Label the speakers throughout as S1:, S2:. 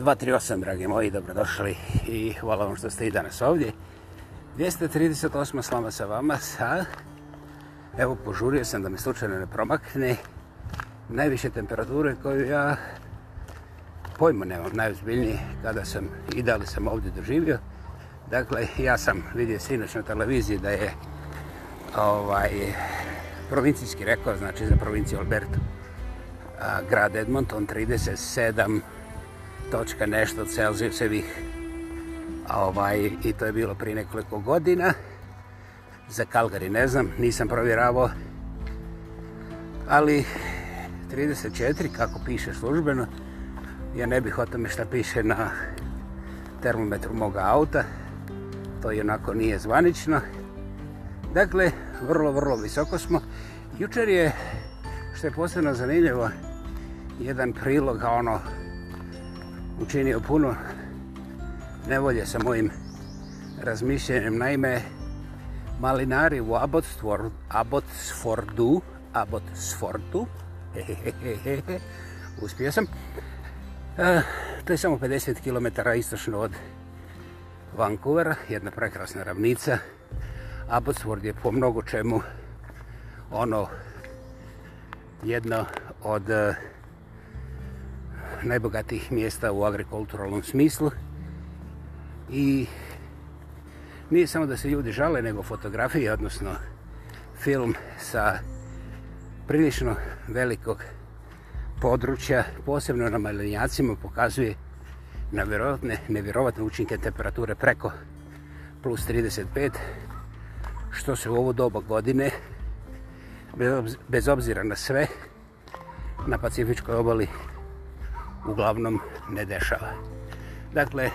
S1: 238, dragi moji, dobrodošli i hvala vam što ste i danas ovdje. 238. slama sa vama sa... Evo, požurio sam da mi slučajno ne promakne. Najviše temperature koju ja pojmo nemam, najuzbiljnije kada sam i da li sam ovdje doživio. Dakle, ja sam vidio sinoć na televiziji da je ovaj provincijski rekord, znači za provinciju Alberto, grad Edmonton, točka nešto celzijevcevih ovaj, i to je bilo pri nekoliko godina za Kalgari ne znam, nisam provjeravao ali 34 kako piše službeno ja ne bih o tome šta piše na termometru moga auta to je onako nije zvanično dakle vrlo vrlo visoko smo jučer je što je posebno zanimljivo jedan prilog ono učinio puno nevolje sa mojim razmišljenjem. Naime, malinari u Abbotsfordu, Abbotsfordu, Abbotsfordu, hehehehe, uspio sam, e, to je samo 50 km istočno od Vancouvera, jedna prekrasna ravnica. Abbotsford je po mnogo čemu ono jedno od uh, najbogatijih mjesta u agrikulturalnom smislu. I nije samo da se ljudi žale, nego fotografije, odnosno film sa prilično velikog područja, posebno na malinjacima, pokazuje na vjerovatne, nevjerovatne učinke temperature preko plus 35, što se u ovo doba godine, bez obzira na sve, na pacifičkoj obali uglavnom ne dešava. Dakle,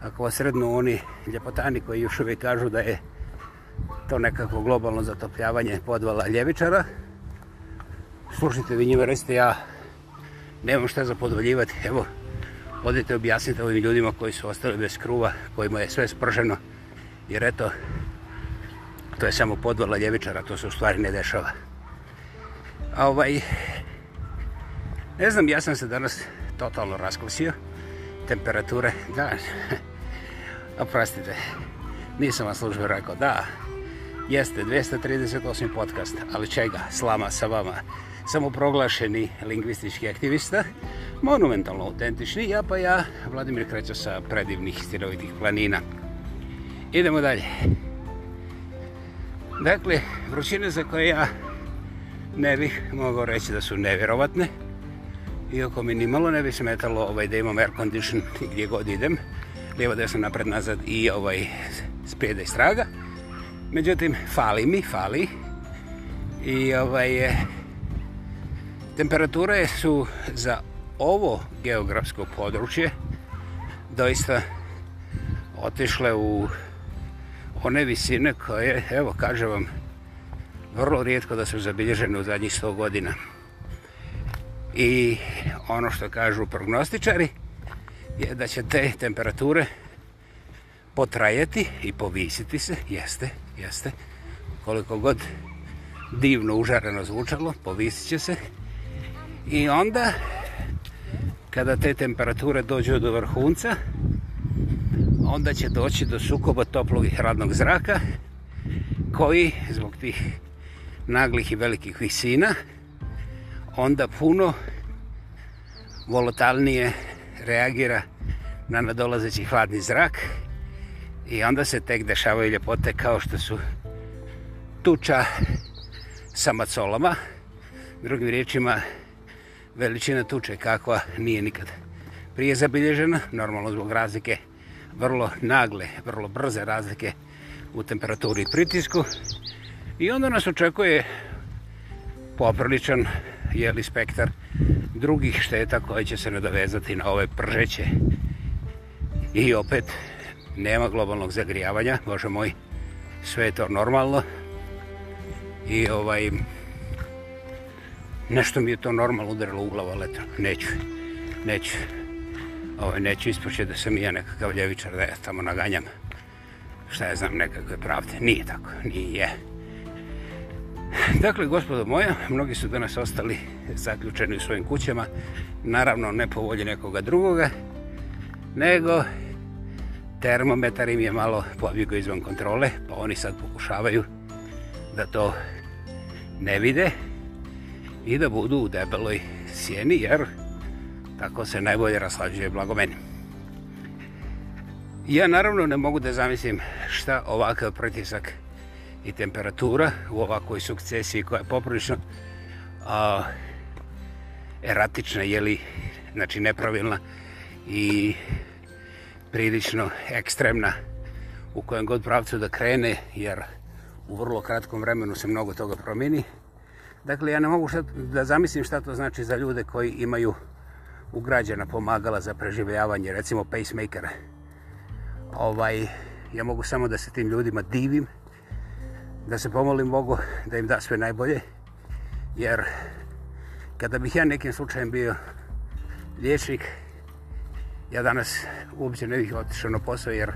S1: ako vas srednu oni ljepotani koji još uvijek kažu da je to nekako globalno zatopljavanje podvala ljevičara, slušajte vi njima, recite ja nemam šta za podvaljivati, evo, odite objasnite ovim ljudima koji su ostali bez kruva, kojima je sve sprženo, jer eto, to je samo podvala ljevičara, to se u stvari ne dešava. A ovaj, Ne znam, ja sam se danas totalno raskusio. Temperature, da. Oprostite, nisam vam službio rekao, da. Jeste, 238 podcast, ali čega, slama sa vama. Samo proglašeni lingvistički aktivista, monumentalno autentični, ja pa ja, Vladimir Krećo sa predivnih stirovitih planina. Idemo dalje. Dakle, vrućine za koje ja ne bih mogao reći da su nevjerovatne, iako mi ni malo ne bi smetalo ovaj, da imam air condition gdje god idem, lijevo desno napred nazad i ovaj spreda i straga. Međutim, fali mi, fali. I ovaj, eh, temperature su za ovo geografsko područje doista otišle u one visine koje, evo, kaže vam, vrlo rijetko da su zabilježene u zadnjih 100 godina i ono što kažu prognostičari je da će te temperature potrajeti i povisiti se, jeste, jeste, koliko god divno užareno zvučalo, povisit će se i onda kada te temperature dođu do vrhunca, onda će doći do sukoba toplog i hradnog zraka koji zbog tih naglih i velikih visina, onda puno volatilnije reagira na nadolazeći hladni zrak i onda se tek dešavaju ljepote kao što su tuča sa macolama. Drugim riječima, veličina tuče kakva nije nikad prije zabilježena, normalno zbog razlike, vrlo nagle, vrlo brze razlike u temperaturi i pritisku. I onda nas očekuje popriličan jeli spektar drugih šteta koje će se nadovezati na ove pržeće. I opet, nema globalnog zagrijavanja, bože moj, sve je to normalno. I ovaj, nešto mi je to normalno udaralo u glavu, ali eto, neću, neću, ovaj, neću ispoćeti da sam i ja nekakav ljevičar, da ja tamo naganjam. Šta ja znam, nekakve pravde, nije tako, nije. Yeah. Dakle, gospodo moja, mnogi su danas ostali zaključeni u svojim kućama, naravno ne po volji nekoga drugoga, nego termometar im je malo pobjegao izvan kontrole, pa oni sad pokušavaju da to ne vide i da budu u debeloj sjeni, jer tako se najbolje raslađuje blagomeni. Ja naravno ne mogu da zamislim šta ovakav pritisak je i temperatura u ovakvoj sukcesiji koja je poprično a, eratična, jeli, znači nepravilna i prilično ekstremna u kojem god pravcu da krene, jer u vrlo kratkom vremenu se mnogo toga promini. Dakle, ja ne mogu šta, da zamislim šta to znači za ljude koji imaju ugrađena pomagala za preživljavanje, recimo pacemakera. Ovaj, ja mogu samo da se tim ljudima divim, da se pomolim Bogu da im da sve najbolje, jer kada bih ja nekim slučajem bio liječnik, ja danas uopće ne bih otišao na posao, jer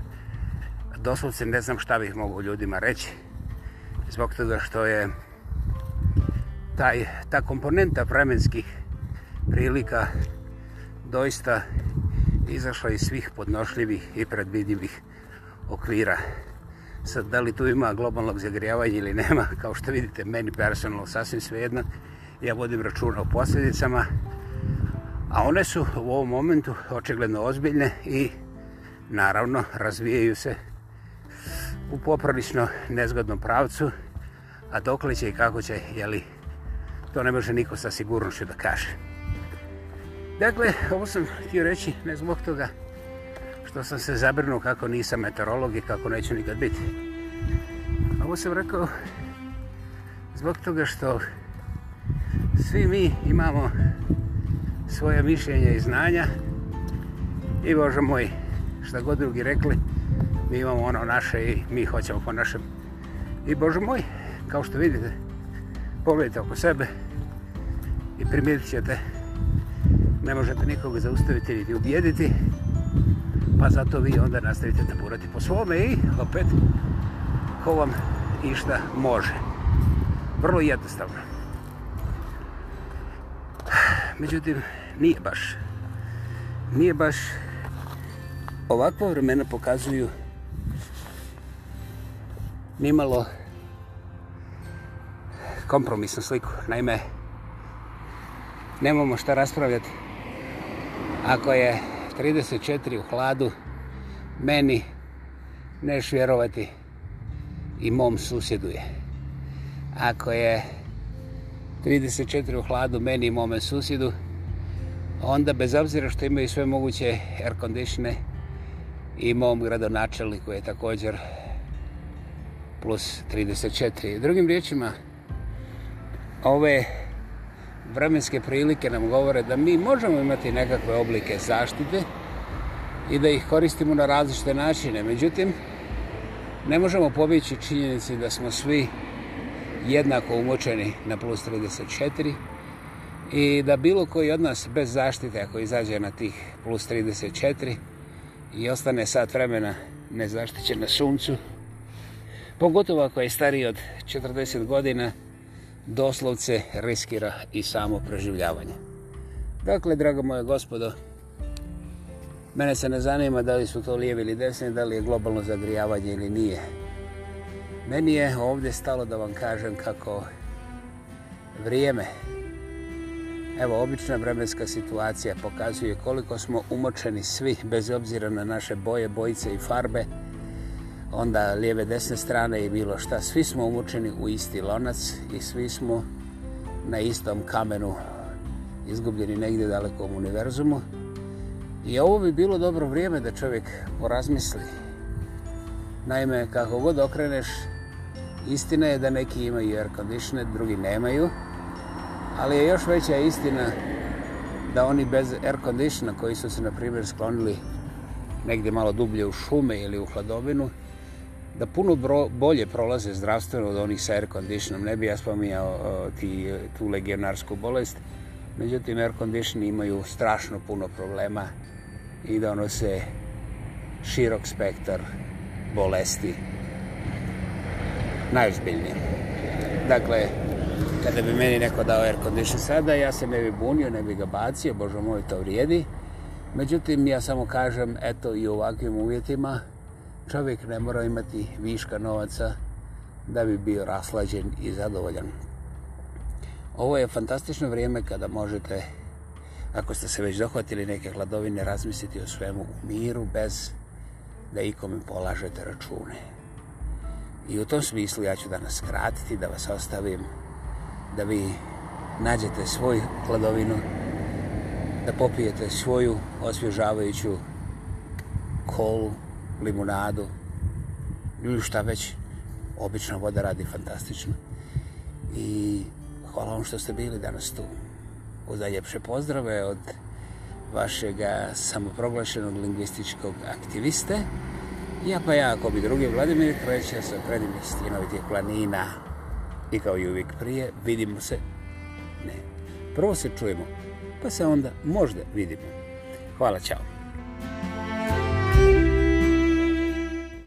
S1: doslovce ne znam šta bih mogao ljudima reći, zbog toga što je taj, ta komponenta vremenskih prilika doista izašla iz svih podnošljivih i predvidivih okvira. Sad, da li tu ima globalnog zagrijavanja ili nema, kao što vidite, meni personalno sasvim svejedno. Ja vodim računa o posljedicama, a one su u ovom momentu očigledno ozbiljne i naravno razvijaju se u poprilično nezgodnom pravcu, a dok li će i kako će, jeli, to ne može niko sa sigurnošću da kaže. Dakle, ovo sam htio reći ne zbog toga, što sam se zabrnuo kako nisam meteorolog i kako neću nikad biti. Ovo sam rekao zbog toga što svi mi imamo svoje mišljenje i znanja i Bože moj, šta god drugi rekli, mi imamo ono naše i mi hoćemo po našem. I Bože moj, kao što vidite, pogledajte oko sebe i primjerit ćete, ne možete nikoga zaustaviti niti ubijediti, pa zato vi onda nastavite da burati po svome i opet ko vam išta može. Vrlo jednostavno. Međutim, nije baš. Nije baš. Ovakva vremena pokazuju nimalo kompromisnu sliku. Naime, nemamo šta raspravljati ako je 34 u hladu, meni neš vjerovati i mom susjedu je. Ako je 34 u hladu, meni i mome susjedu, onda bez obzira što imaju sve moguće airconditione i mom gradonačelniku je također plus 34. Drugim riječima, ove... Ovaj vremenske prilike nam govore da mi možemo imati nekakve oblike zaštite i da ih koristimo na različite načine. Međutim, ne možemo pobići činjenici da smo svi jednako umočeni na plus 34 i da bilo koji od nas bez zaštite ako izađe na tih plus 34 i ostane sat vremena nezaštićen na suncu, pogotovo ako je stariji od 40 godina, doslovce riskira i samo preživljavanje. Dakle, drago moje gospodo, mene se ne zanima da li su to lijevi ili desni, da li je globalno zagrijavanje ili nije. Meni je ovdje stalo da vam kažem kako vrijeme, evo, obična vremenska situacija pokazuje koliko smo umočeni svi, bez obzira na naše boje, bojice i farbe, onda lijeve desne strane i bilo šta. Svi smo umučeni u isti lonac i svi smo na istom kamenu izgubljeni negdje daleko u univerzumu. I ovo bi bilo dobro vrijeme da čovjek porazmisli. Naime, kako god okreneš, istina je da neki imaju air conditione, drugi nemaju. Ali je još veća istina da oni bez air conditiona koji su se, na primjer, sklonili negdje malo dublje u šume ili u hladovinu, da puno bro, bolje prolaze zdravstveno od onih sa air conditionom. Ne bi ja spominjao o, ti, tu legionarsku bolest. Međutim, air condition imaju strašno puno problema i da ono se širok spektar bolesti najozbiljnije. Dakle, kada bi meni neko dao air condition sada, ja se ne bi bunio, ne bi ga bacio, božo moj, to vrijedi. Međutim, ja samo kažem, eto, i u ovakvim uvjetima, čovjek ne mora imati viška novaca da bi bio raslađen i zadovoljan. Ovo je fantastično vrijeme kada možete, ako ste se već dohvatili neke gladovine, razmisliti o svemu u miru bez da ikome polažete račune. I u tom smislu ja ću danas skratiti, da vas ostavim, da vi nađete svoju hladovinu, da popijete svoju osvježavajuću kolu, limunadu ili šta već obična voda radi fantastično i hvala vam što ste bili danas tu uz najljepše pozdrave od vašeg samoproglašenog lingvističkog aktiviste ja pa ja ako bi drugi Vladimir kreće sa predim istinovitih planina i kao i uvijek prije vidimo se ne, prvo se čujemo pa se onda možda vidimo hvala, čao